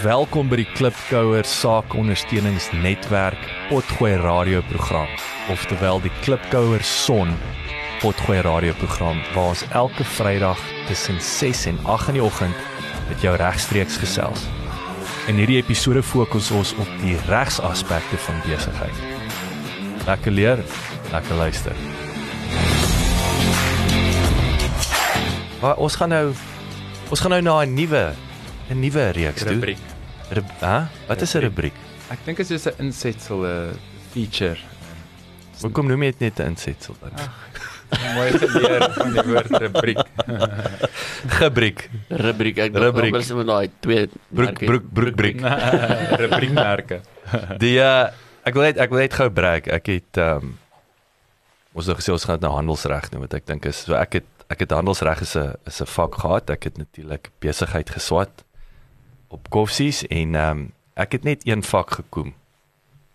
Welkom by die Klipkouer Saakondersteuningsnetwerk Potgooi radioprogram, oftewel die Klipkouer Son Potgooi radioprogram waar ons elke Vrydag tussen 6 en 8 in die oggend met jou regstreeks gesels. In hierdie episode fokus ons op die regsaspekte van besigheid. Lekker leer, lekker luister. Maar ons gaan nou ons gaan nou na 'n nuwe 'n nuwe reeks doen. rubriek. Rub, hè? Wat is 'n rubriek? Ek dink dit is 'n insetsel 'n feature. Hoekom noem jy dit net 'n insetsel dan? Mooi geleer van die woord rubriek. Gebriek. rubriek ek Rubriek. wil sommer daai twee Broek merke. broek broekbriek. Rubriekmerke. Die uh, ek wil net ek wil net gou breek. Ek het ehm um, ons het gesê ons gaan dit nou handelsreg doen wat ek dink is so ek het ek het handelsreg is 'n is 'n vak gehad. Ek het natuurlik besigheid geswat op Koffsies en ehm um, ek het net een vak gekoem.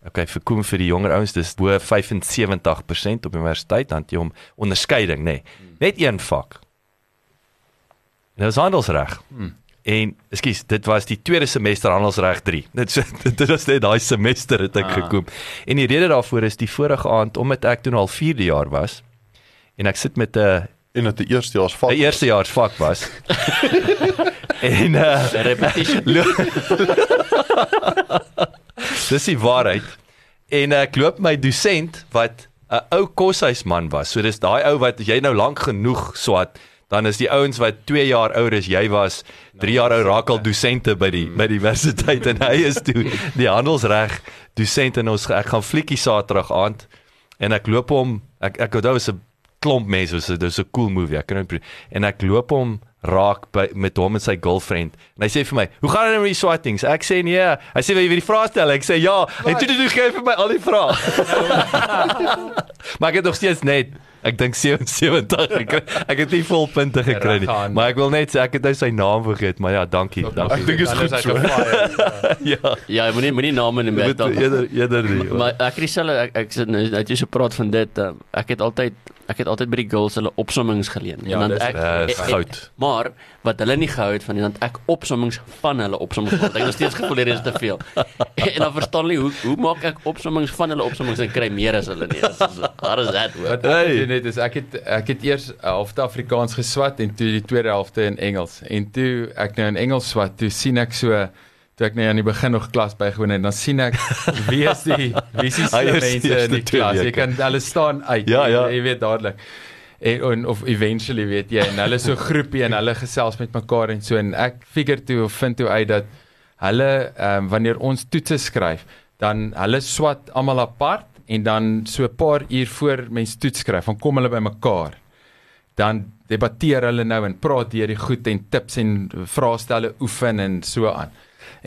Okay, vir koem vir die jonger ouens, dis bo 75% op universiteit dan jy hom onderskeiding, nê. Nee. Net een vak. En dit was handelsreg. Hmm. En ekskuus, dit was die tweede semester handelsreg 3. Dit so- dit was net daai semester het ek Ah. gekom. En die rede daarvoor is die vorige aand omdat ek toe al 4de jaar was en ek sit met 'n en dit die eerstejaars vak. 'n eerstejaars vak was. en uh repetition dis die waarheid. En ek loop my dosent wat 'n ou koshuisman was. So dis daai ou wat jy nou lank genoeg swat, dan is die ouens wat 2 jaar ouer as jy was, 3 jaar ou raak al dosente by die by die universiteit en hy is toe die handelsreg dosent en ons ek gaan flietjie Saterdag aand en ek loop hom ek ek onthou is 'n klomp mense so dis 'n cool movie ek kan nou en ek loop hom raak by met hom en sy girlfriend en hy sê vir my hoe gaan dit met die swattings ek sê nee. Hy sê wil jy weer die vrae stel? Ek sê ja. En toe toe gee hy vir my al die vrae. Maar ek het nog steeds net ek dink 77 gekry. Ek het nie vol punte gekry nie. Maar ek wil net sê ek het nou sy naam vergeet maar ja dankie dankie. Ek dink is goed so. ja. Ja moenie moenie name in met eerder eerder nie maar ek het dieselfde ek ek sit nou dat jy so praat van dit um, ek het altyd ek het altyd by die girls hulle opsommings geleen Ja, dan dis- ek dis ek- ek- goud. maar wat hulle nie gehou het van nie dan ek opsommings van hulle opsommings gehad. ek het nog steeds gevoel hier is te veel en dan verstaan hulle nie hoe hoe maak ek opsommings van hulle opsommings en kry meer as hulle nie Dis is that Wat ek Hey. gedoen het is ek het ek het eers 'n helfte Afrikaans geswat en toe die tweede helfte in Engels. En toe ek nou in Engels swat, toe sien ek so toe ek nou aan die begin nog klas bygewoon het, dan sien ek wie is die wie is die mense in die klas. Jy kan hulle staan uit. Ja, ja. Jy, jy weet dadelik. En, en of eventually weet jy en hulle so groepie en hulle gesels met mekaar en so en ek figure toe of vind toe uit dat hulle ehm um, wanneer ons toetse skryf, dan hulle swat almal apart en dan so 'n paar uur voor mens toets skryf, dan kom hulle bymekaar. Dan debatteer hulle nou en praat deur die goed en tips en vraestelle oefen en so aan.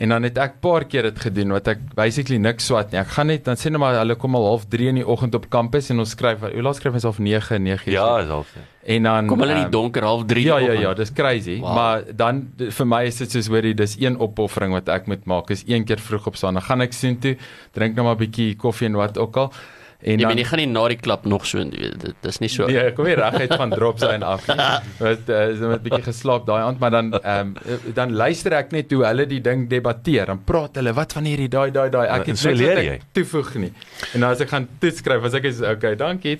En dan het ek paar keer dit gedoen wat ek basically niks swat nie. Ek gaan net dan sê net maar hulle kom al half 3 in die oggend op kampus en ons skryf, hoe laat skryf ons half 9, 9 ja is al En dan kom hulle in ehm, die donker half 3 Ja ja ja, dis crazy. Wow. Maar dan vir my is dit soos hoorie, dis een opoffering wat ek moet maak. Is een keer vroeg opstaan. Dan gaan ek soontoe, drink nog maar 'n bietjie koffie en wat ook al. En jy dan meen jy gaan nie na die klap nog so in dit dis nie so Nee, kom hier reguit van drops en af. nie. Wat uh, is met 'n bietjie geslaap daai aand, maar dan ehm um, dan luister ek net hoe hulle die ding debatteer. Dan praat hulle wat van hierdie daai daai daai. Ek het So leer jy. toevoeg nie. En dan as ek gaan toets skryf, as ek is okay, dankie.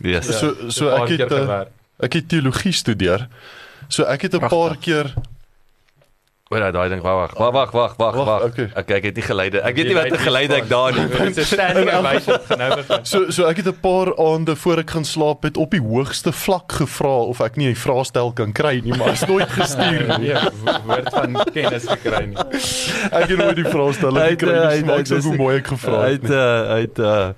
Yes. Ja, So so paar ek het gewerk. ek het teologie studeer. So ek het 'n paar keer Oor daai ding, wag, wag, wag, wag, wag, Wag, okay. Okay, ek het nie geleide. Ek weet nie wat 'n geleide ek daar nie. Dit is 'n standing ovation genou begin. So so ek het 'n paar aande voor ek gaan slaap het op die hoogste vlak gevra of ek nie 'n vraestel kan kry nie, maar is nooit gestuur nie. Ja, wo- woord van kennis gekry nie. Ek het nooit die vraestel gekry eh, nie. het- Maak so hoe mooi ek gevra Hy het. uh, hy het uh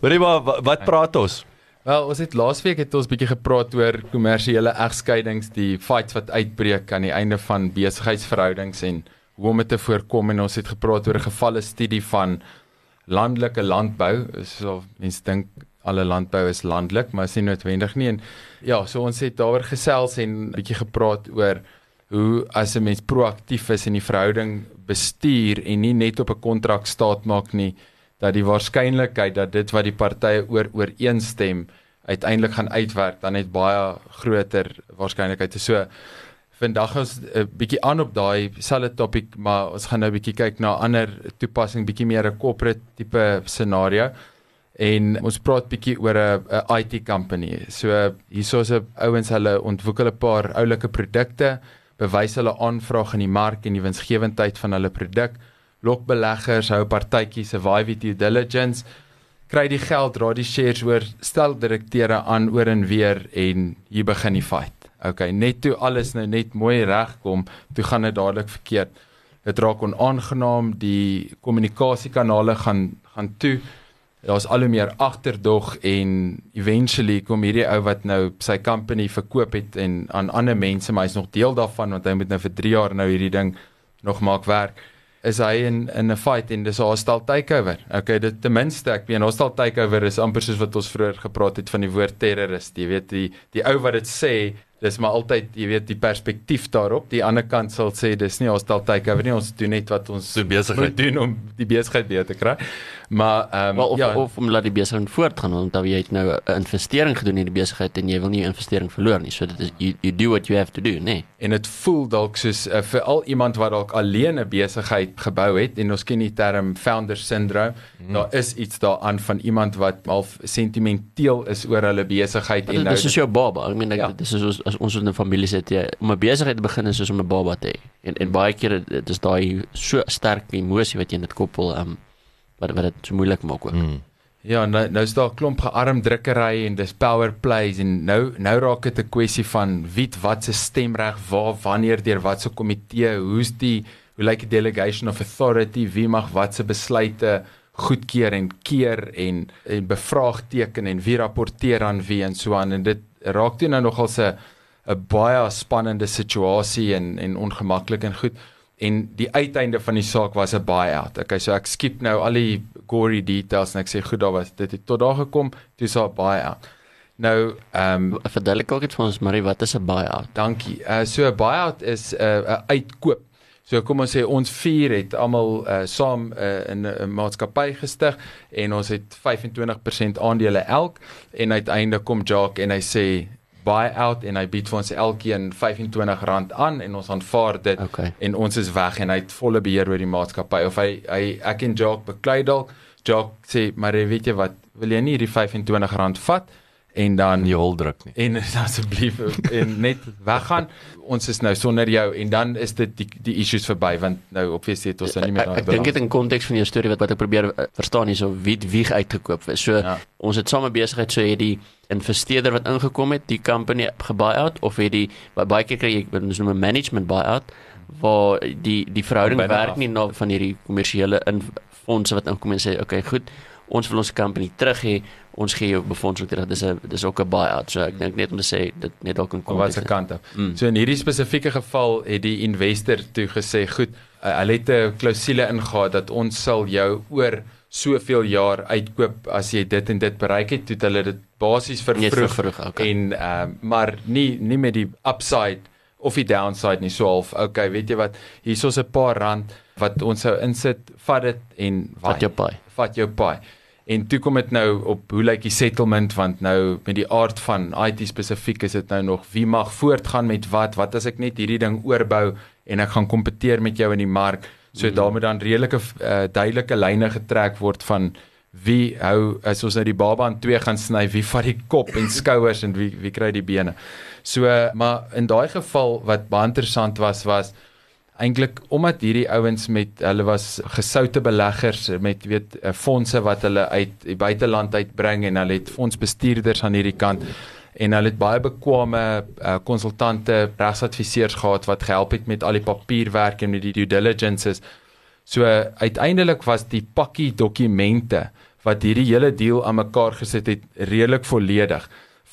Hoorie maar wa- wat praat ons? Wel, ons het laasweek het ons bietjie gepraat oor kommersiële egskeidings, die fights wat uitbreek aan die einde van besigheidsverhoudings en hoe om dit te voorkom en ons het gepraat oor 'n gevalle studie van landelike landbou. So mense dink alle landbou is landelik, maar is nie noodwendig nie en ja, so ons het daaroor gesels en bietjie gepraat oor hoe as 'n mens proaktief is in die verhouding bestuur en nie net op 'n kontrak staat maak nie dat die waarskynlikheid dat dit wat die partye oor ooreenstem uiteindelik gaan uitwerk dan het baie groter waarskynlikheid. So vandag ons 'n bietjie aan op daai selfde topik, maar ons gaan nou 'n bietjie kyk na ander toepassing, bietjie meer 'n corporate tipe scenario. En ons praat bietjie oor 'n IT company. So hierso's 'n ouens hulle ontwikkel 'n paar oulike produkte, bewys hulle aanvraag in die mark en die winsgewendheid van hulle produk. Lok beleggers, hou partytjies, survive due diligence kry die geld, dra die shares oor, stel direkteure aan oor en weer en hier begin die fight. Okay, net toe alles nou net mooi regkom, toe gaan dit dadelik verkeerd. Dit raak onaangenaam, die kommunikasiekanale gaan gaan toe. Daar's al hoe meer agterdog en eventually kom hierdie ou wat nou sy company verkoop het en aan ander mense, maar hy's nog deel daarvan want hy moet nou vir 3 jaar nou hierdie ding nog maak werk is hy in in 'n fight en dis 'n hostile takeover. Okay, dit ten minste ek weet 'n hostile takeover is amper soos wat ons vroeër gepraat het van die woord terrorist. Jy weet die die ou wat dit sê, dis maar altyd jy weet die perspektief daarop. Die ander kant sal sê dis nie hostile takeover nie, ons doen net wat ons Doen besigheid. doen om die besigheid beter te kry. Maar ehm um, Wel of ja, of om laat die besigheid voortgaan want dan jy het nou 'n investering gedoen in die besigheid en jy wil nie 'n investering verloor nie. So dit is you, you do what you have to do. Nee. en dit voel dalk soos uh, vir al iemand wat dalk alleen 'n besigheid gebou het en ons ken die term founder syndrome mm. daar is iets daaraan van iemand wat half sentimenteel is oor hulle besigheid en nou is soos jou baba. Ek meen ek Ja. dit is as ons in 'n familie sit jy om 'n besigheid te begin is soos om 'n baba te hê. En en baie kere dit is daai so sterk emosie wat jy in dit koppel um wat wat dit so moeilik maak ook. Mm. ja nou nou is daar 'n klomp gearmdrukkery en dis power plays en nou nou raak dit 'n kwessie van wie wat se stemreg waar wanneer deur wat se komitee hoe's die hoe lyk die delegation of authority wie mag wat se besluite goedkeur en keer en en bevraagteken en wie rapporteer aan wie en so aan en dit raak toe nou nogal 'n 'n baie spannende situasie en en ongemaklik en goed en die uiteinde van die saak was 'n buyout. Okay, so ek skip nou al die gory details en ek sê goed, daar was dit het tot daar gekom, toe sa buyout. Nou, ehm um, Verduidelik ook iets vir ons Marie, wat is 'n buyout? dankie. Uh so 'n buyout is 'n uh, 'n uitkoop. So kom ons sê ons vier het almal uh saam uh, in 'n maatskappy gestig en ons het 25% aandele elk en uiteindelik kom Jacques en hy sê buy out en hy bied vir ons elkeen R25 aan en ons aanvaar dit. Okay. en ons is weg en hy het volle beheer oor die maatskappy. Of hy hy ek en Jacques beklei dalk. Jacques sê maar weet jy wat? Wil jy nie hierdie R25 vat en dan nie hol druk nie. en asseblief en net weggaan. Ons is nou sonder jou en dan is dit die die issues verby want nou obviously het ons nou nie meer Ek, daai ek dink dit in konteks van jou storie wat wat ek probeer uh, verstaan hierso wie wie uitgekoop is. So Ja. ons het same besigheid so het die investeerder wat ingekom het, die company gebuy-out of het die ba- baie keer kry jy ons noem 'n management buy-out waar die die verhouding werk af. nie na van hierdie kommersiële fondse wat inkom en sê okay, goed, ons wil ons company terug hê, ons gee jou befondsing terug. Dis 'n dis ook 'n buy-out. So ek dink net om te sê dit net dalk in van wat se konteks. kant af. Mm. So in hierdie spesifieke geval het die investor toe gesê, goed, uh, hulle het 'n klousule ingegaan dat ons sal jou oor soveel jaar uitkoop as jy dit en dit bereik het, toe het hulle dit basies vervroeg vervroeg, okay. en ehm uh, maar nie nie met die upside of die downside nie so half. Okay, weet jy wat? Hierso's 'n paar rand wat ons sou insit, vat dit en Wat jou paai. Vat jou paai. En toe kom dit nou op hoe lyk die settlement want nou met die aard van IT spesifiek is dit nou nog wie mag voortgaan met wat? Wat as ek net hierdie ding oorbou en ek gaan kompeteer met jou in die mark? So mm. daar moet dan redelike uh, duidelike lyne getrek word van wie hou as ons nou die baba in twee gaan sny, wie vat die kop en skouers en wie wie kry die bene. So uh, maar in daai geval wat baie interessant was was eintlik omdat hierdie ouens met hulle was gesoute beleggers met weet eh, fondse wat hulle uit die buiteland uitbring en hulle het fondsbestuurders aan hierdie kant en hulle het baie bekwame uh, konsultante, regsadviseurs gehad wat gehelp het met al die papierwerk en met die due diligences. So uh, uiteindelik was die pakkie dokumente wat hierdie hele deal aan mekaar gesit het redelik volledig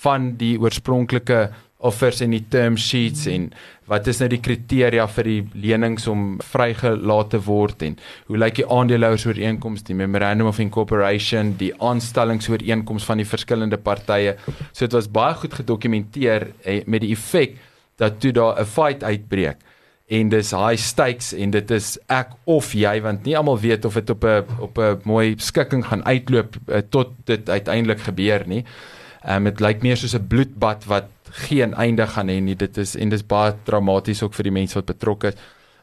van die oorspronklike offers en die term sheets en wat is nou die kriteria vir die lenings om vrygelaat te word en hoe lyk die aandelehoersooreenkoms die memorandum of incorporation die aanstellingsooreenkoms van die verskillende partye so dit was baie goed gedokumenteer eh, met die effek dat toe daar 'n fight uitbreek en dis high stakes en dit is ek of jy want nie almal weet of dit op 'n op 'n mooi skikking gaan uitloop uh, tot dit uiteindelik gebeur nie. Ehm um, dit lyk meer soos 'n bloedbad wat geen einde gaan hê nie. Dit is en dis baie traumaties ook vir die mense wat betrokke is.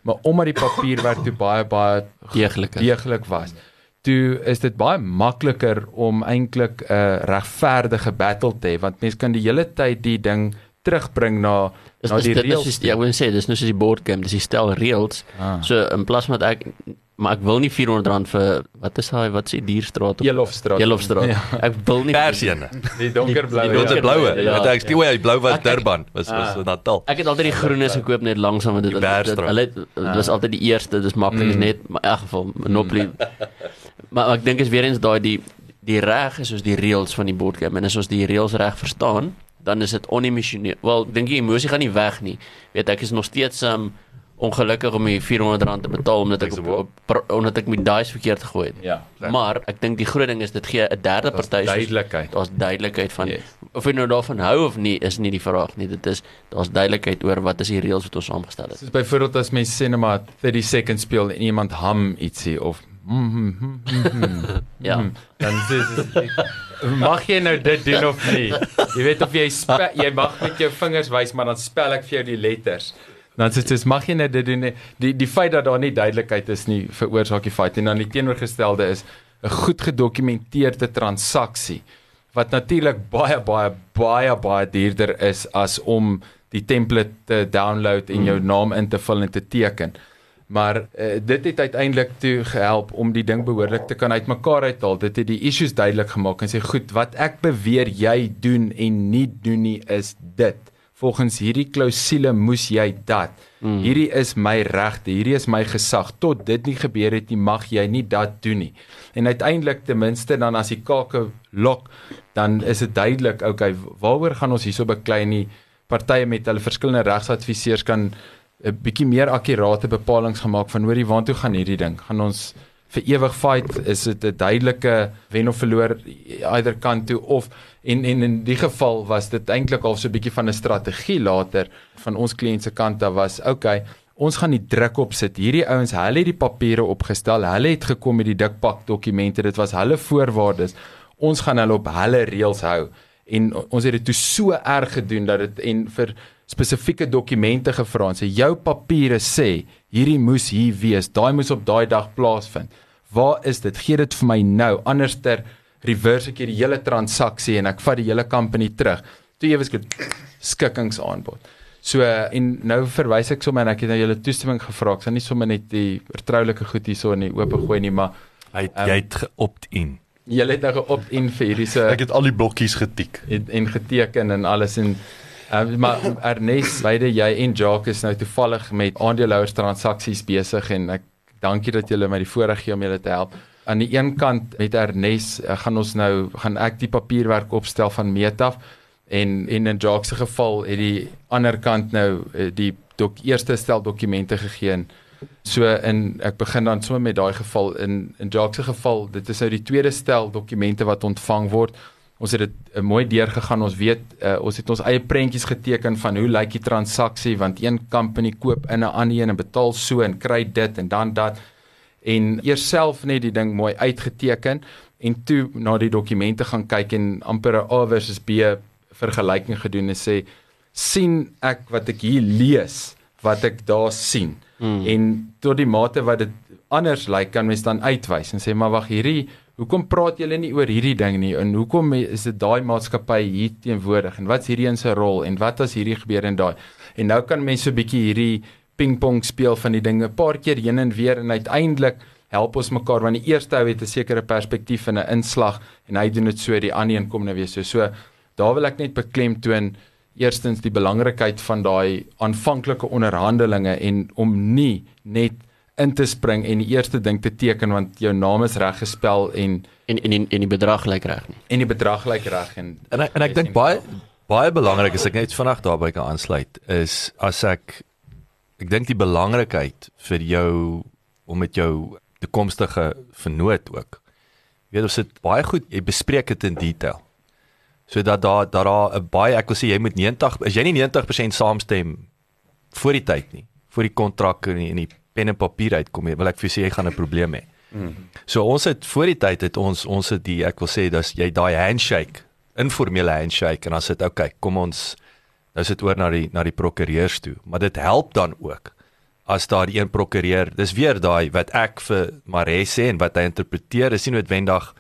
Maar omdat die papierwerk toe baie baie deeglik deeglik was. Toe is dit baie makliker om eintlik 'n uh, regverdige battle te hê want mense kan die hele tyd die ding terugbring na Is, na is die dit reëls. is ja, ek wil sê dis nou soos die board game, dis die stel reëls. Ah. So in plaas van dat ek maar ek wil nie R400 vir wat is daai wat sê dierstraat op Elofstraat. Jelofstraat. Ja. Ek wil nie Persene. Die donkerblou. Die Dit donker- is bloue. Ja. Wat ek steek hy blou was ek- Durban was was Ah. Natal. Ek het altyd die groenes gekoop net langsam want dit Die dit- hulle het- dis altyd die eerste, dis maklik is Mm. net maar in elk geval Monopoly. maar, maar ek dink is weer eens daai die die reg is soos die reëls van die board game en as ons die reëls reg verstaan, dan is dit onemosioneel. Wel, ek dink die emosie gaan nie weg nie. Weet ek is nog steeds um ongelukkig om die R400 te betaal omdat ek op, op, omdat ek my dice verkeerd gegooi het. Ja. Maar ek dink die groot ding is dit gee 'n derde party duidelikheid. Daar's duidelikheid van Yes. of jy nou daarvan hou of nie is nie die vraag nie. Dit is daar's duidelikheid oor wat is die reëls wat ons saamgestel het. Soos byvoorbeeld as mens cinema 30 seconds speel en iemand hum ietsie of mm, mm, mm, mm, mm, Ja. mm, dan sê mag jy nou dit doen of nie? Jy weet of jy jy mag met jou vingers wys maar dan spel ek vir jou die letters. Dan sê dit mag jy nou dit doen nie. die die feit dat daar nie duidelikheid is nie veroorsaak die feit en dan die teenoorgestelde is 'n goed gedokumenteerde transaksie wat natuurlik baie baie baie baie duurder is as om die template te download en jou naam in te vul en te teken. Maar uh, dit het uiteindelik toe gehelp om die ding behoorlik te kan uitmekaar uithaal. Dit het die issues duidelik gemaak en sê goed, wat ek beweer jy doen en nie doen nie is dit. Volgens hierdie klousule moes jy dat. Mm. Hierdie is my regte, hierdie is my gesag. Tot dit nie gebeur het nie, mag jy nie dat doen nie. En uiteindelik ten minste dan as die kake lok, dan is dit duidelik, okay, waaroor gaan ons hierso beklei nie? Partye met hulle verskillende regsadviseurs kan 'n bietjie meer akkurate bepalinge gemaak van hoorie waantoe gaan hierdie ding? Gaan ons vir ewig fight? Is dit 'n duidelike wen of verloor either kant toe of en en in die geval was dit eintlik al so 'n bietjie van 'n strategie later van ons kliënt se kant af was okay Ons gaan die druk op sit. Hierdie ouens, hulle het die papiere opgestel. Hulle het gekom met die dik pak dokumente. Dit was hulle voorwaardes. Ons gaan hulle op hulle reëls hou. En ons het dit toe so erg gedoen dat dit en vir spesifieke dokumente gevra en sê jou papiere sê hierdie moes hier wees. Daai moes op daai dag plaasvind. Waar is dit? Gee dit vir my nou. Anderster reverse ek hierdie hele transaksie en ek vat die hele company terug. Toe ewe skielik skikkingsaanbod. So en nou verwys ek sommer en ek het nou julle toestemming gevra. Ek sal nie sommer net die vertroulike goed hierso in die oop gooi nie, maar Hy het, Ehm, jy het geopt-in. julle het nou geopt-in vir hierdie se Ek het al die blokkies getik. en, en geteken en alles en uh, maar Ernest, beide jy en Jacques is nou toevallig met aandeelhouers transaksies besig en ek dankie dat julle my die voorreg gee om julle te help. Aan die een kant met Ernest uh, gaan ons nou gaan ek die papierwerk opstel van meet af en en in Jacques se geval het die ander kant nou uh, die dok, eerste stel dokumente gegee So in ek begin dan sommer met daai geval in in Jacques se geval, dit is nou die tweede stel dokumente wat ontvang word. Ons het dit uh, mooi deurgegaan. Ons weet uh, ons het ons eie prentjies geteken van hoe lyk die transaksie want een company koop in 'n ander een en betaal so en kry dit en dan dat en eers self net die ding mooi uitgeteken en toe na die dokumente gaan kyk en amper 'n A versus B vergelyking gedoen en sê sien ek wat ek hier lees wat ek daar sien mm. en tot die mate wat dit anders lyk kan mens dan uitwys en sê maar wag hierdie hoekom praat julle nie oor hierdie ding nie? En hoekom is dit daai maatskappy hier teenwoordig? En wat's hierdie in se rol? En wat as hierdie gebeur en daai? En nou kan mense so 'n bietjie hierdie pingpong speel van die dinge 'n paar keer heen en weer en uiteindelik help ons mekaar want die eerste ou het 'n sekere perspektief en 'n inslag en hy doen dit so die ander een kom nou weer so. So daar wil ek net beklemtoon eerstens die belangrikheid van daai aanvanklike onderhandelinge en om nie net in te spring en die eerste ding te teken want jou naam is reg gespel en en en en, en die bedrag lyk reg nie. en die bedrag lyk reg en En ek, en ek dink baie baie belangrik is ek net vinnig daarby kan aansluit is as ek ek dink die belangrikheid vir jou om met jou toekomstige vernoot ook. Jy weet ons sit baie goed, jy bespreek dit in detail. Sodat daar dat daar 'n baie ek wil sê jy moet 90 as jy nie 90% saamstem voor die tyd nie, voor die kontrak en die, en die pen en papier uitkom wil ek vir jou sê jy gaan 'n probleem hê. Mm. So ons het voor die tyd het ons ons het die ek wil sê dis jy daai handshake, informele handshake en dan sê dit okay, kom ons nou sit oor na die na die prokureurs toe, maar dit help dan ook as daar die een prokureur, dis weer daai wat ek vir Mare sê en wat hy interpreteer, is nie noodwendig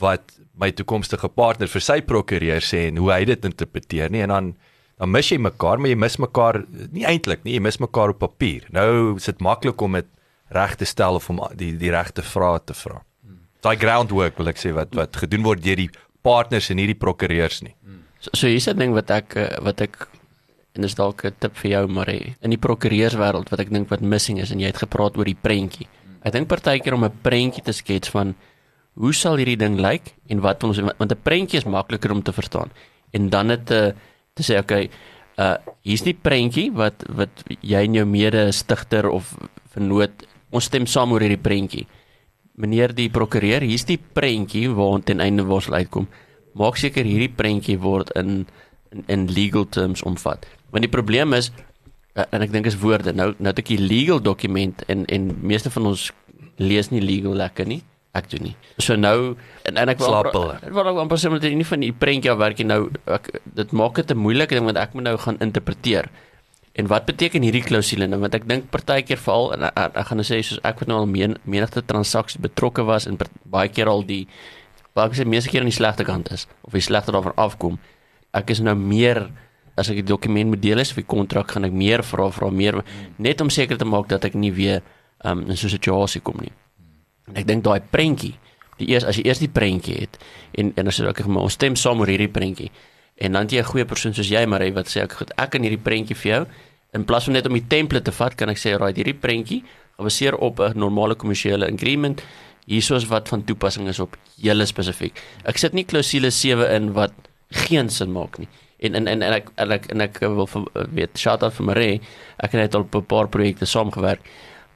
wat my toekomstige partner vir sy prokureur sê en hoe hy dit interpreteer nie en dan dan mis jy mekaar, maar jy mis mekaar nie eintlik nie, jy mis mekaar op papier. Nou is dit maklik om dit reg te stel of om die die regte vrae te vra. Daai groundwork wil ek sê wat wat gedoen word deur die partners en nie die prokureurs nie. So, so hier's 'n ding wat ek eh, wat ek en dis dalk 'n tip vir jou maar in die prokureurswêreld wat ek dink wat missing is en jy het gepraat oor die prentjie. Ek dink partykeer om 'n prentjie te skets van hoe sal hierdie ding lyk en wat ons want 'n prentjie is makliker om te verstaan en dan net te te sê okay, uh hier's die prentjie wat wat jy en jou mede stigter of vernoot ons stem saam oor hierdie prentjie. Meneer die prokureur, hier's die prentjie waar ons ten einde waar sal uitkom. Maak seker hierdie prentjie word in in, in legal terms omvat. Want die probleem is uh, en ek dink is woorde. Nou nou het ek die legal dokument en en meeste van ons lees nie legal lekker nie. Ek doen nie. So nou en, en ek wil Slaap amper- hulle. ek wil ook amper sê met nie van die prentjie af werk jy nou ek, dit maak dit 'n moeilike ding want ek moet nou gaan interpreteer. En wat beteken hierdie klousule nou want ek dink partykeer veral en ek, ek, gaan nou sê soos ek wat nou al men, menigte transaksies betrokke was en baie keer al die baie keer meeste keer aan die slegte kant is of die slegte daarvan afkom. Ek is nou meer as ek die dokument moet deel is of die kontrak gaan ek meer vra vra meer net om seker te maak dat ek nie weer um, in so 'n situasie kom nie. Ek dink daai prentjie, die eers as jy eers die prentjie het en en as jy ook maar ons stem saam oor hierdie prentjie en dan jy 'n goeie persoon soos jy Marie wat sê ek goed ek kan hierdie prentjie vir jou in plaas van net om die template te vat kan ek sê right hierdie prentjie gebaseer op 'n normale kommersiële agreement hiersoos wat van toepassing is op julle spesifiek. Ek sit nie klousule 7 in wat geen sin maak nie. En en en, en ek en ek en ek wil vir, weet shout out vir Marie. Ek het al op 'n paar projekte saamgewerk.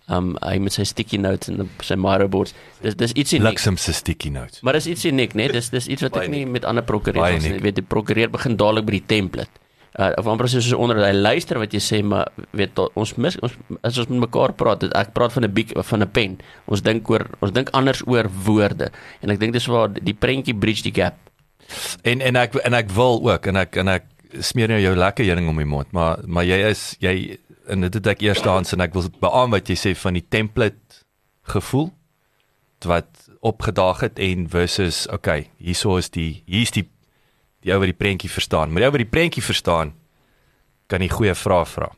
Um hy met sy sticky notes en sy Miro boards. Dis dis iets uniek. Bliksem se sticky notes. Maar dis iets uniek, né? Dis dis iets wat ek nie met ander prokureurs nie. uniek. Weet die prokureur begin dadelik by die template. Uh, of amper soos onder hy luister wat jy sê maar weet to- ons mis ons as ons met mekaar praat dit- ek praat van 'n biek van 'n pen ons dink oor ons dink anders oor woorde en ek dink dis waar die prentjie bridge die gap En en ek en ek wil ook en ek en ek smeer nou jou lekker heuning om die mond, maar maar jy is jy en dit het ek eerstens en ek wil beamoen wat jy sê van die template gevoel wat opgedaag het en versus okay, hierso is die hier's die die ou wat die prentjie verstaan. Maar die ou wat die prentjie verstaan kan die goeie vrae vra.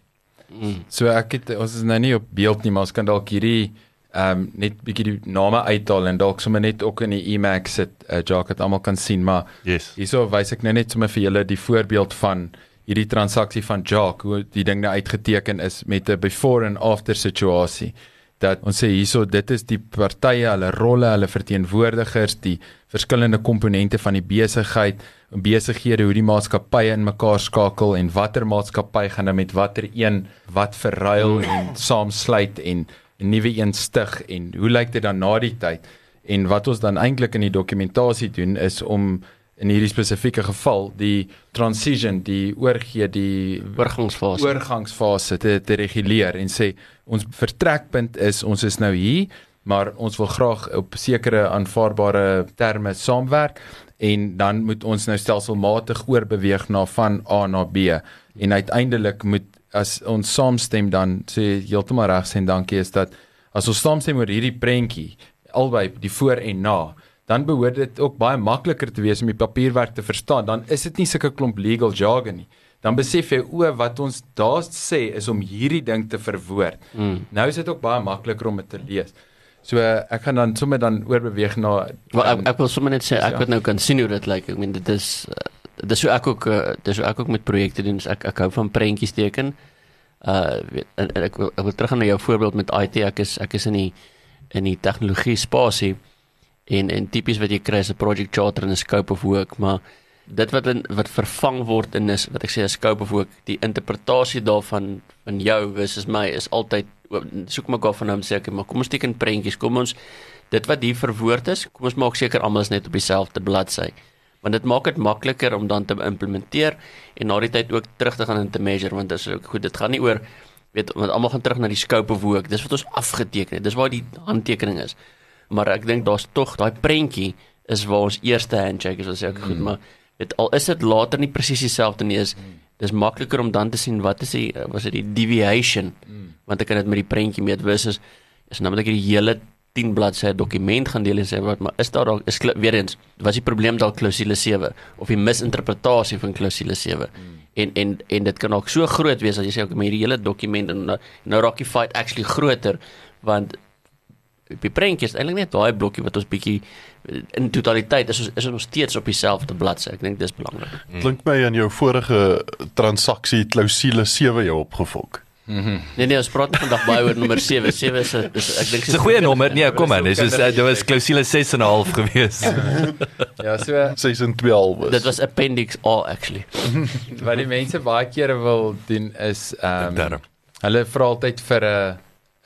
So ek het ons is nou nie op beeld nie, maar ons kan dalk hierdie ehm um, net bietjie die name uithaal en dalk sommer net ook in die Emacs sit uh, Jacques het almal kan sien, maar Yes. hierso wys ek nou net sommer vir julle die voorbeeld van hierdie transaksie van Jacques hoe die ding nou uitgeteken is met 'n before and after situasie dat ons sê hierso dit is die partye, hulle rolle, hulle verteenwoordigers, die verskillende komponente van die besigheid, besighede, hoe die maatskappye in mekaar skakel en watter maatskappy gaan nou met watter een wat verruil en saamsluit en 'n nuwe een stig en hoe lyk dit dan na die tyd? En wat ons dan eintlik in die dokumentasie doen is om in hierdie spesifieke geval die transition, die oorgee, die oorgangsfase. oorgangsfase te, te reguleer en sê ons vertrekpunt is ons is nou hier maar ons wil graag op sekere aanvaarbare terme saamwerk en dan moet ons nou stelselmatig oorbeweeg na van A na B. En uiteindelik moet as ons saamstem dan sê heeltemal reg sê en dankie is dat as ons saamstem oor hierdie prentjie albei die voor en na dan behoort dit ook baie makliker te wees om die papierwerk te verstaan dan is dit nie sulke klomp legal jargon nie dan besef jy o wat ons daar sê is om hierdie ding te verwoord. Mm. Nou is dit ook baie makliker om dit te lees. So uh, ek gaan dan sommer dan oorbeweeg na Wel ek ehm, ek wil sommer net sê ek ja. wat nou kan sien hoe dit lyk. Ek meen dit is uh, dis hoe ek ook uh, dis hoe ek ook met projekte doen. So ek ek hou van prentjies teken. Uh weet en, en ek wil ek wil teruggaan na jou voorbeeld met IT. Ek is ek is in die in die tegnologie spasie en en tipies wat jy kry is 'n project charter en 'n scope of work, maar dit wat in, wat vervang word in is wat ek sê 'n scope of work, die interpretasie daarvan van jou versus my is altyd soek mekaar van hom sê ek maar kom ons teken prentjies, kom ons dit wat hier verwoord is, kom ons maak seker almal is net op dieselfde bladsy. Want dit maak dit makliker om dan te implementeer en na die tyd ook terug te gaan en te measure want dit is ook goed, dit gaan nie oor weet want almal gaan terug na die scope of work. Dis wat ons afgeteken het. Dis waar die handtekening is. Maar ek dink daar's tog daai prentjie is waar ons eerste handshake is. Sê ek goed, maar weet al is dit later nie presies dieselfde nie is dis makliker om dan te sien wat is die was dit die deviation? Want ek kan dit met die prentjie meet versus is nou moet ek hierdie hele 10 bladsye dokument gaan deel en sê wat maar is daar dalk is weer eens was die probleem dalk klousule 7 of die misinterpretasie van klousule 7 en en en dit kan ook so groot wees as jy sê ok maar hierdie hele dokument en nou, nou raak die fight actually groter want die prentjie is eintlik net daai blokkie wat ons bietjie in totaliteit is ons is ons nog steeds op dieselfde bladsy ek dink dis belangrik Klink my aan jou vorige transaksie klousule 7 jou opgefok. nee nee ons praat vandag baie oor nommer 7 7 is, 'n- is ek dink Dis 'n goeie nommer. Nee, kom aan. Dis is uh, dit was klousule 6 en 'n half gewees. ja, so 6 en 12 is. dit was appendix A actually wat die mense baie kere wil doen is ehm um, hulle vra altyd vir 'n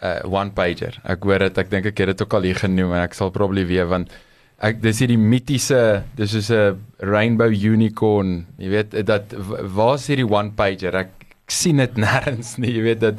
'n one pager. Ek hoor dit, ek dink ek het dit ook al hier genoem en ek sal probably weer want ek dis hierdie mitiese dis soos 'n rainbow unicorn, jy weet dat w- waar's hierdie one pager? Ek sien dit nêrens nie, jy weet dat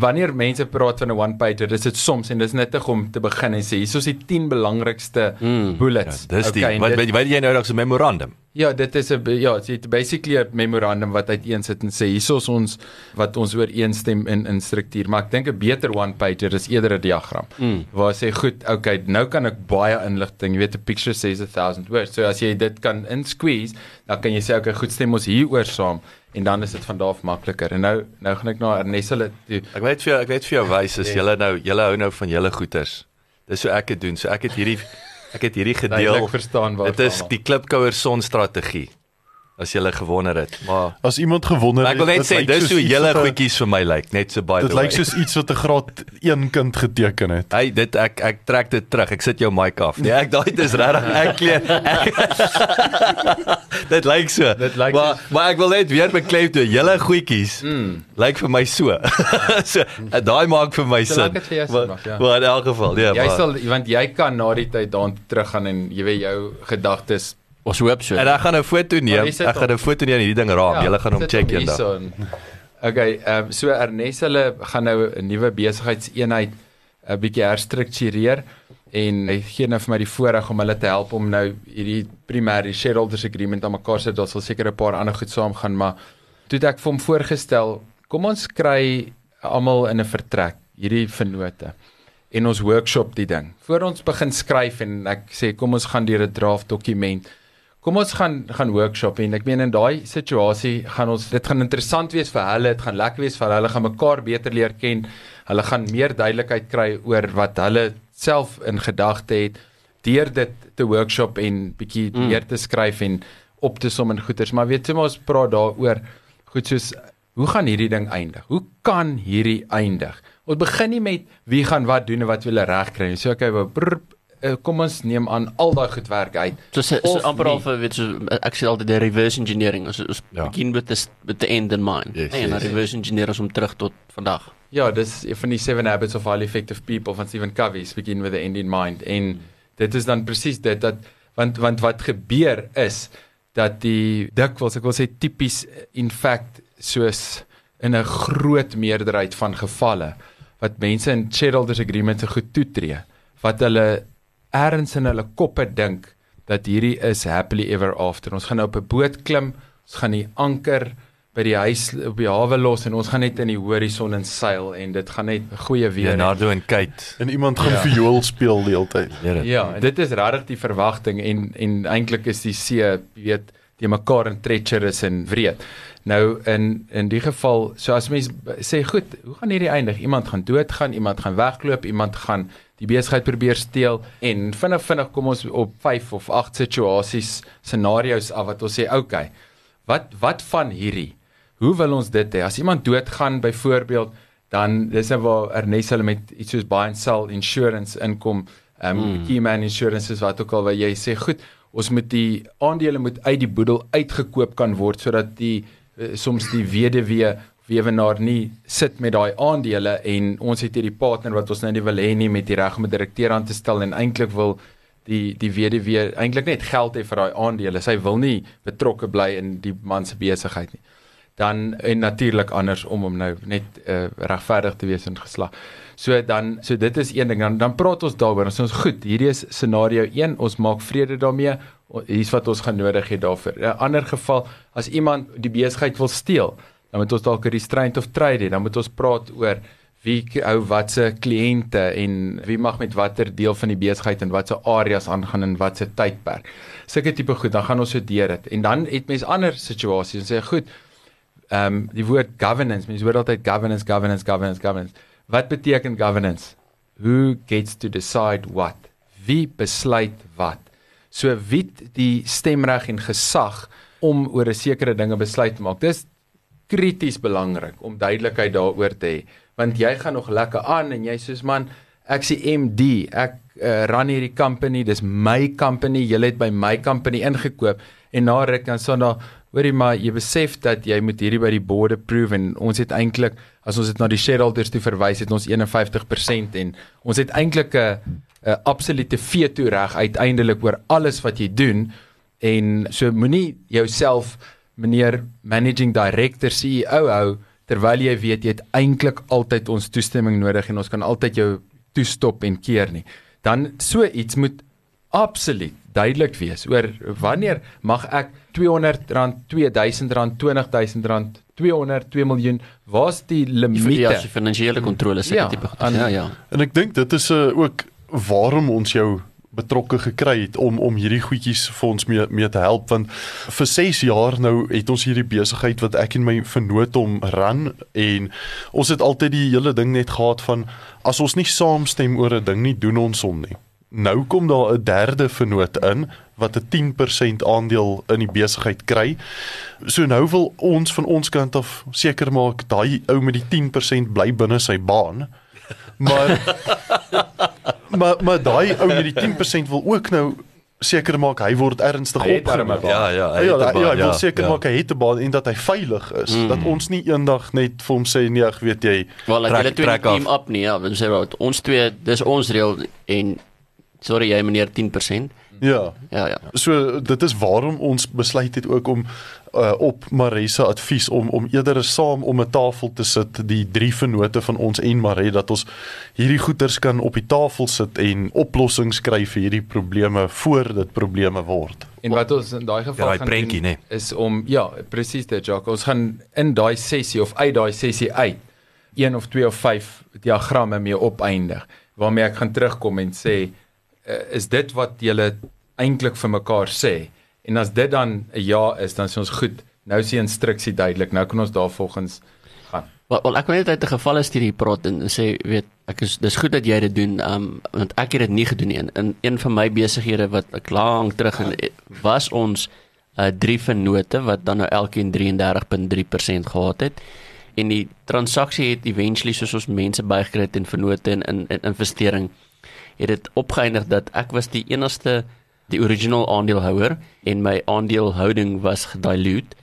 wanneer mense praat van 'n one pager, dis dit soms en dis nuttig om te begin en sê hier is die 10 belangrikste Mm. bullets. Ja, dis die en wat dit- weet weet jy nou nog so memorandum. Ja, dit is 'n ja, dit is basically 'n memorandum wat uiteensit en sê hiersoos ons wat ons ooreenstem in in struktuur, maar ek dink 'n beter one pager is eerder 'n diagram. Mm. Waar sê goed, okay, nou kan ek baie inligting, jy weet 'n picture says a thousand words. So as jy dit kan insqueeze, dan kan jy sê okay, goed, stem ons hieroor saam en dan is dit van daar af makliker. En nou nou gaan ek na Ernest hulle toe. Ek weet vir jou, ek weet vir jou wys as julle nou julle hou nou van julle goeters. Dis so ek dit doen. So ek het hierdie ek het hierdie gedeel. duidelik verstaan waar Dit is die klipkouer sonstrategie. As jy gewonder het. Maar As iemand gewonder maar ek wil net dit sê dis soos hoe iets julle goedjies vir my lyk, net so by Dit the way. lyk soos iets wat 'n graad 1 kind geteken het. Hey, dit ek ek trek dit terug. Ek sit jou mic af. Nee, ek daai dis regtig ek kleer. dit lyk so. Dit lyk maar maar ek wil net weer beklemtoon, julle goedjies Mm. lyk vir my so. so eh, daai maak vir my Solank sin. dit Maar- maak, ja. Maar in elk geval, nee, Jy maar sal want jy kan na die tyd daan teruggaan en jy weet jou gedagtes ons hoop so en ek gaan 'n foto neem. Sit Ek gaan 'n foto neem en hierdie ding raam. Julle gaan hom check eendag. Okay, ehm um, so Ernest hulle gaan nou 'n nuwe besigheidseenheid 'n bietjie herstruktureer en hy gee nou vir my die voorreg om hulle te help om nou hierdie primêre shareholders agreement aan mekaar sit. Daar sal seker 'n paar ander goed saam gaan, maar toe het ek vir hom voorgestel, kom ons kry almal in 'n vertrek hierdie vennote en ons workshop die ding. Voor ons begin skryf en ek sê kom ons gaan deur 'n draft dokument. Kom ons gaan gaan workshop en ek meen in daai situasie gaan ons dit gaan interessant wees vir hulle, dit gaan lekker wees vir hulle, hulle gaan mekaar beter leer ken. Hulle gaan meer duidelikheid kry oor wat hulle self in gedagte het deur dit te workshop en bietjie Mm. mm. meer te skryf en op te som en goeters, maar weet jy maar ons praat daaroor goed soos hoe gaan hierdie ding eindig? Hoe kan hierdie eindig? Ons begin nie met wie gaan wat doen en wat wil hulle regkry nie. So okay, wel, eh, kom ons neem aan al daai goed werk uit. so so, so amper al vir weet so ek sê altyd die reverse engineering ons ons Ja. begin met the with the end in mind Yes, nee, en dan yes. reverse engineer ons om terug tot vandag Ja, dis een van die seven habits of highly effective people van Stephen Covey, begin with the end in mind. En dit is dan presies dit dat want want wat gebeur is dat die dikwels ek wil sê tipies in fact soos in 'n groot meerderheid van gevalle wat mense in shareholders agreement se goed toetree wat hulle ergens in hulle koppe dink dat hierdie is happily ever after. Ons gaan nou op 'n boot klim, ons gaan die anker by die huis op die hawe los en ons gaan net in die horison en seil en dit gaan net 'n goeie weer. Leonardo en Kate. En iemand gaan Ja. viool speel die hele tyd. Ja, en dit is regtig die verwagting en en eintlik is die see, jy weet, die mekaar in treacherous en wreed. Nou in in die geval, so as mens sê goed, hoe gaan hierdie eindig? Iemand gaan doodgaan, iemand gaan wegloop, iemand gaan die besigheid probeer steel en vinnig vinnig kom ons op 5 of 8 situasies, scenario's af wat ons sê, okay. Wat wat van hierdie? Hoe wil ons dit hê? As iemand doodgaan byvoorbeeld, dan dis nou waar Ernest hulle met iets soos buy and sell insurance inkom, um, mm. keyman insurance is wat ook al waar jy sê, goed, ons moet die aandele moet uit die boedel uitgekoop kan word sodat die uh, soms die weduwee weewenaar nie sit met daai aandele en ons het hierdie partner wat ons nou nie wil hê nie met die reg om 'n direkteur aan te stel en eintlik wil die die weduwee eintlik net geld hê vir daai aandele. Sy wil nie betrokke bly in die man se besigheid nie. Dan en natuurlik anders om hom nou net uh, regverdig te wees in geslag. So dan so dit is een ding dan dan praat ons daaroor. Ons ons goed, hierdie is scenario 1. Ons maak vrede daarmee. Hier's wat ons gaan nodig hê daarvoor. 'n Ander geval as iemand die besigheid wil steel, dan moet ons dalk 'n restraint of trade hê. Dan moet ons praat oor wie ou watse kliënte en wie mag met watter deel van die besigheid en watse areas aangaan en watse tydperk. Sulke tipe goed, dan gaan ons so deur dit. En dan het mens ander situasies en sê goed, ehm um, die woord governance, mens hoor altyd governance, governance, governance, governance. Wat beteken governance? Who gets to decide what? Wie besluit wat? So wie die stemreg en gesag om oor 'n sekere dinge besluit te maak. Dis krities belangrik om duidelikheid daaroor te hê, want jy gaan nog lekker aan en jy sê man, ek sê MD, ek uh, run hierdie company, dis my company, jy het by my company ingekoop. En na ruk dan staan daar hoorie maar jy besef dat jy moet hierdie by die board approve en ons het eintlik as ons dit na die shareholders toe verwys het ons 51% en ons het eintlik 'n 'n absolute veto reg uiteindelik oor alles wat jy doen. En so moenie jouself meneer managing director CEO hou terwyl jy weet jy het eintlik altyd ons toestemming nodig en ons kan altyd jou toestop en keer nie dan so iets moet absoluut duidelik wees oor wanneer mag ek R200, R2000, R20000, 200, 2 miljoen, waar's die limite? Ja, die finansiële kontrole sê ja, tipe. Ja, ja. En ek dink dit is uh, ook waarom ons jou betrokke gekry het om om hierdie goedjies vir ons mee mee te help want vir 6 jaar nou het ons hierdie besigheid wat ek en my vennoot om run en ons het altyd die hele ding net gehad van as ons nie saamstem oor 'n ding nie doen ons hom nie. Nou kom daar 'n derde vennoot in wat 'n 10% aandeel in die besigheid kry. So nou wil ons van ons kant af seker maak daai ou met die 10% bly binne sy baan. Maar maar maar daai ou met die 10% wil ook nou seker maak hy word ernstig opgeneem. Ja, ja, hy Ja, ja, baan, ja, hy wil ja, seker ja. maak hy het 'n baan en dat hy veilig is. Mm. Dat ons nie eendag net vir hom sê nee, ek weet jy, Wel, Trek- hulle twee team up nie, ja, ons sê wat ons twee, dis ons reël en sorry jy meneer 10%. Ja. Ja, ja. So dit is waarom ons besluit het ook om uh, op Marisa advies om om eerder saam om 'n tafel te sit die drie vennote van ons en Maree dat ons hierdie goeters kan op die tafel sit en oplossings kry vir hierdie probleme voor dit probleme word. En wat ons in daai geval Ja, gaan prentjie, doen nê. is om ja, presies dit Jacques. Ons gaan in daai sessie of uit daai sessie uit een of twee of vyf diagramme mee opeindig waarmee ek gaan terugkom en sê uh, is dit wat julle eintlik vir mekaar sê. En as dit dan 'n ja is dan sê ons goed nou is die instruksie duidelik. Nou kan ons daarvolgens gaan. Wel, wel ek wil net uit 'n geval is hierdie praat en sê weet ek is dis goed dat jy dit doen um want ek het dit nie gedoen nie. In, in een van my besighede wat ek lank terug in was ons uh, drie vennote wat dan nou elkeen 33.3% gehad het en die transaksie het eventually soos ons mense bygekry het in vennote en in, in investering het dit opgeëindig dat ek was die enigste die original aandeelhouer en my aandeelhouding was gedilute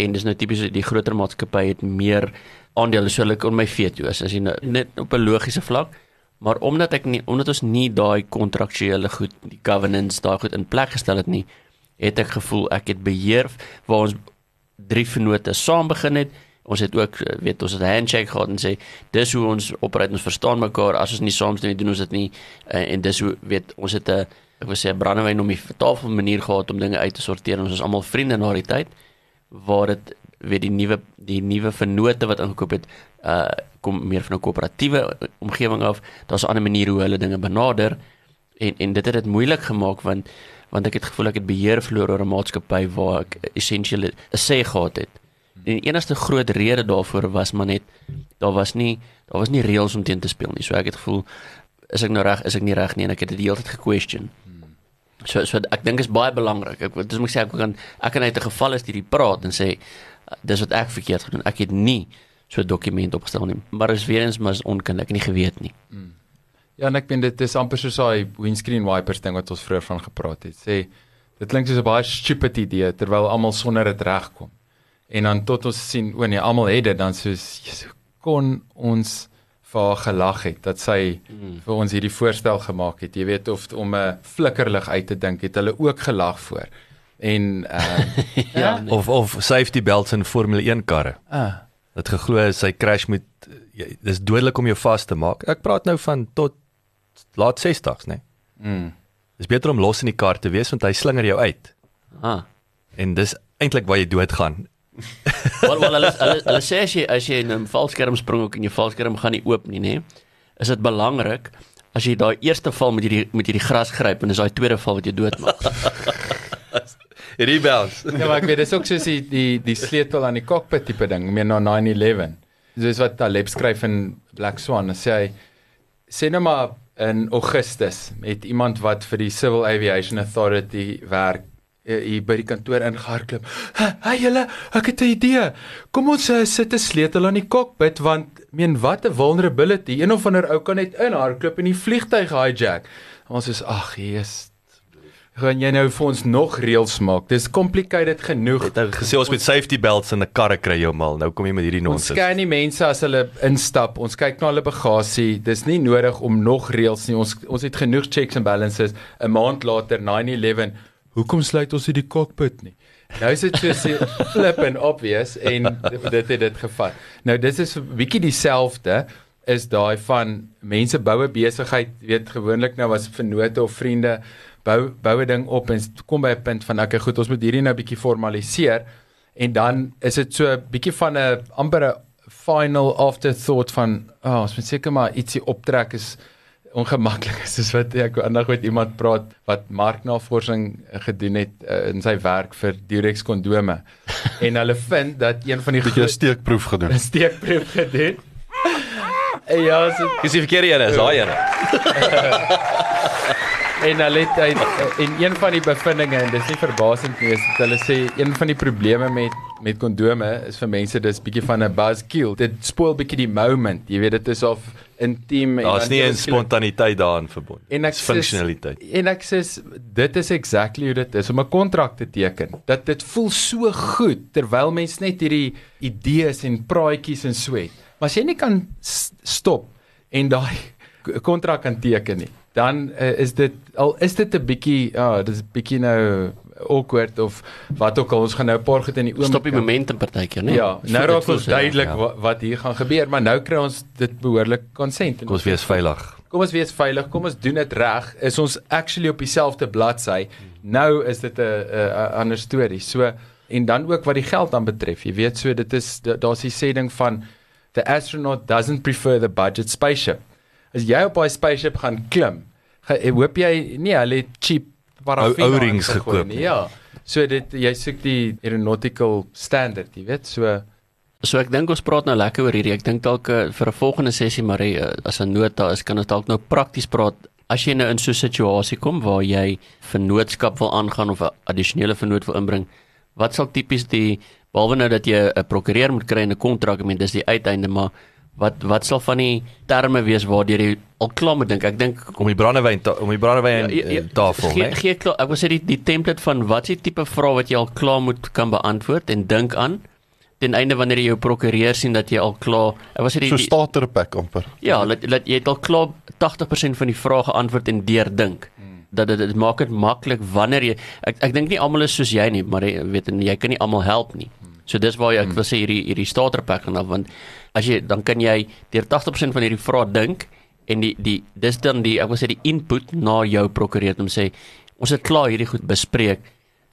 en dis nou tipies die groter maatskappy het meer aandele so hulle kon my veto is as jy nou, net op 'n logiese vlak. Maar omdat ek nie omdat ons nie daai kontraktuele goed die governance daai goed in plek gestel het nie het ek gevoel ek het beheer waar ons drie vennote saam begin het ons het ook eh, weet ons het 'n handshake gehad en sê dis hoe ons operate ons verstaan mekaar as ons nie saamstem nie doen ons dit nie. Uh, en dis hoe weet ons het 'n ek wil sê 'n brandewyn om die tafel manier gehad om dinge uit te sorteer. Ons is almal vriende na die tyd waar dit weet die nuwe die nuwe vennote wat ingekoop het uh kom meer van 'n koöperatiewe omgewing af. Daar's 'n ander manier hoe hulle dinge benader. En en dit het dit moeilik gemaak want want ek het gevoel ek het beheer verloor oor 'n maatskappy waar ek essensieel 'n sê gehad het. Die enigste groot rede daarvoor was maar net daar was nie daar was nie reëls om teen te speel nie. So ek het gevoel is ek nou reg, is ek nie reg nie en ek het dit die hele tyd gequestion. So so ek dink is baie belangrik. Ek dis moet ek sê ek kan ek kan uit 'n geval is hierdie praat en sê dis wat ek verkeerd gedoen. Ek het nie so 'n dokument opgestel nie. Maar is weer eens maar onkundig, ek het nie geweet nie. Ja, en ek vind dit is amper soos daai windscreen wipers ding wat ons vroeër van gepraat het. Sê dit klink soos 'n baie stupid idee terwyl almal sonder dit regkom. En dan tot ons sien, o nee, almal het dit dan soos kon ons vir haar gelag het dat sy Mm. vir ons hierdie voorstel gemaak het. Jy weet of om 'n flikkerlig uit te dink, het hulle ook gelag voor. En uh Ja, nee. Of of safety belts in Formule 1 karre. uh, Dat geglo sy crash moet jy, dis dodelik om jou vas te maak. Ek praat nou van tot laat 60s, né? Nee. mm, Dis beter om los in die kar te wees want hy slinger jou uit. Ah. En dis eintlik waar jy doodgaan. Wel wel hulle hulle hulle sê as jy as jy in 'n valskerm spring ook en jou valskerm gaan nie oop nie, nê? Is dit belangrik as jy daai eerste val met hierdie met hierdie gras gryp en dis daai tweede val wat jou doodmaak. Rebounds. Ja, maar ek weet dis ook soos die die die sleutel aan die cockpit tipe ding, meer na 911. Dis wat Taleb skryf in Black Swan, sê hy sê nou maar in Augustus met iemand wat vir die Civil Aviation Authority werk hier by die kantoor ingehardloop. Hey julle, ek het 'n idee. Kom ons uh, sit 'n sleutel aan die cockpit want meen wat 'n vulnerability. Een of ander ou kan net inhardloop en die vliegtyg hijack. Ons is ag, Jesus. Gaan jy nou vir ons nog reëls maak? Dis complicated genoeg. Het nou gesê ons met safety belts in 'n karre kry jou mal. Nou kom jy met hierdie Ons nonsens. scan die mense as hulle instap. Ons kyk na hulle bagasie. Dis nie nodig om nog reëls nie. Ons ons het genoeg checks and balances. 'n Maand later 9/11. Hoekom sluit ons nie die cockpit nie? Nou is dit so flip and obvious en dit het dit gevat. Nou dis is 'n bietjie dieselfde is daai van mense boue besigheid, weet gewoonlik nou as vennote of vriende bou bou 'n ding op en kom by 'n punt van okay, goed, ons moet hierdie nou bietjie formaliseer en dan is dit so 'n bietjie van 'n amper 'n final afterthought van oh, ons moet seker maar ietsie optrek is ongemaklik is soos wat ek aandag met iemand praat wat marknavorsing gedoen het uh, in sy werk vir Durex kondome en hulle vind dat een van die bietjie 'n steekproef gedoen. steekproef gedoen En ja, so Dis die verkeerde een, is daai een. en hulle het uit en een van die bevindinge en dis nie verbasend nie is dat hulle sê een van die probleme met met kondome is vir mense dis bietjie van 'n buzzkill. Dit spoil bietjie die moment. Jy weet dit is of intiem en Daar's nie 'n spontaniteit daarin verbond. En ek sê funksionaliteit. en ek sê dit is exactly hoe dit is om 'n kontrak te teken. Dat dit voel so goed terwyl mens net hierdie idees en praatjies en so het. Maar as jy nie kan stop en daai kontrak kan teken nie, dan uh, is dit al is dit 'n bietjie ja, oh, dis bietjie nou awkward of wat ook al ons gaan nou 'n paar goed in die oom Stop die momentum partykeer, né? Ja, nou raak ons duidelik ja. wat, wat hier gaan gebeur, maar nou kry ons dit behoorlik konsent. Kom ons wees veilig. Kom ons wees veilig, kom ons doen dit reg. Is ons actually op dieselfde bladsy? Nou is dit 'n 'n ander storie. So en dan ook wat die geld aan betref. Jy weet so dit is da- daar's die sê ding van the astronaut doesn't prefer the budget spaceship. As jy op daai spaceship gaan klim, ge, hoop jy nie hulle het cheap paraffien Ou- O-rings gekoop nie. Ja. So dit jy soek die aeronautical standard, jy weet, so So ek dink ons praat nou lekker oor hierdie. Ek dink dalk uh, vir 'n volgende sessie Marie uh, as 'n nota is kan ons dalk nou prakties praat as jy nou in so 'n situasie kom waar jy vennootskap wil aangaan of 'n addisionele vennoot wil inbring. Wat sal tipies die behalwe nou dat jy 'n prokureur moet kry en 'n kontrak, ek meen dis die uiteinde, maar wat wat sal van die terme wees waardeur jy al klaar moet dink? Ek dink Om die brandewyn om die brandewyn Ja, ja, ja, ja, tafel, gee, né? gee klaar, ek wil sê die die template van wat is die tipe vrae wat jy al klaar moet kan beantwoord en dink aan ten einde wanneer jy jou prokureur sien dat jy al klaar ek was dit So die, die starter pack amper. ja, dat, dat jy het al klaar 80% van die vrae geantwoord en deurdink. Dat dit dit maak dit maklik wanneer jy ek ek dink nie almal is soos jy nie, maar jy weet en jy kan nie almal help nie. So dis waar jy, ek wil sê hierdie hierdie starter pack gaan af want as jy dan kan jy deur 80% van hierdie vrae dink en die die dis dan die ek wil sê die input na jou prokureur om sê ons het klaar hierdie goed bespreek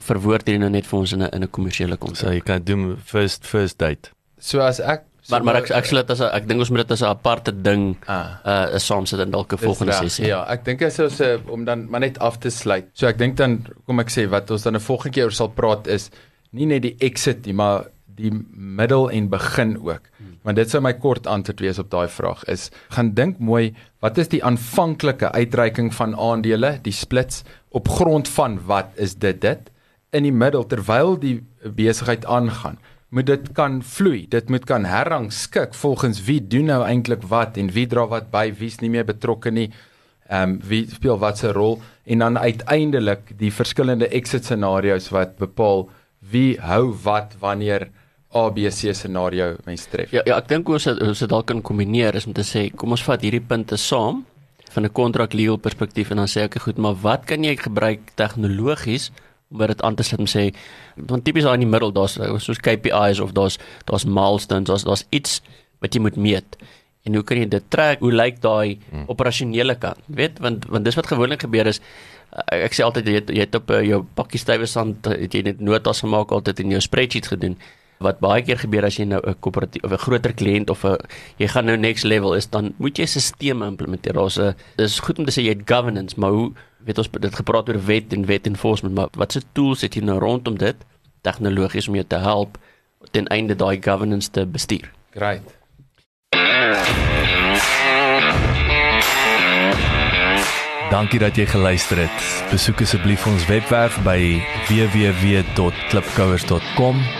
verwoord hierdie nou net vir ons in 'n in 'n kommersiële So konteks. jy kan doen first first date. So as ek Maar maar ek ek sal dit as ek dink ons moet dit as 'n aparte ding Ah. uh saam sit in dalk 'n volgende sessie. Ja, ek dink as ons uh, om dan maar net af te sluit. So ek dink dan kom ek sê wat ons dan 'n volgende keer oor sal praat is nie net die exit nie, maar die middel en begin ook. Want dit sou my kort antwoord wees op daai vraag is gaan dink mooi wat is die aanvanklike uitreiking van aandele, die splits op grond van wat is dit dit in die middel terwyl die besigheid aangaan moet dit kan vloei. Dit moet kan herrangskik volgens wie doen nou eintlik wat en wie dra wat by, wie's nie meer betrokke nie. Ehm um, wie speel wat se rol en dan uiteindelik die verskillende exit scenario's wat bepaal wie hou wat wanneer ABC scenario mens tref. Ja, ja ek dink ons het, ons het dalk kan kombineer is om te sê kom ons vat hierdie punte saam van 'n kontrak legal perspektief en dan sê ek goed, maar wat kan jy gebruik tegnologies om dit aan te sluit om sê want tipies daar in die middel daar's soos KPIs of daar's daar's milestones, daar's daar's iets wat jy moet meet. En hoe kan jy dit trek? Hoe lyk daai hmm. operasionele kant? Weet, want want dis wat gewoonlik gebeur is ek, ek sê altyd jy het, jy het op uh, jou pakkie stywe sand het jy net notas gemaak altyd in jou spreadsheet gedoen wat baie keer gebeur as jy nou 'n koöperatief of 'n groter kliënt of 'n jy gaan nou next level is dan moet jy stelsels implementeer. Daar's 'n dis goed om te sê jy het governance, maar hoe weet ons dit gepraat oor wet en wet enforcement, maar watse tools het jy nou rondom dit tegnologies om jou te help ten einde daai governance te bestuur? Great. Dankie dat jy geluister het. Besoek asseblief ons webwerf by www.klipkouers.com.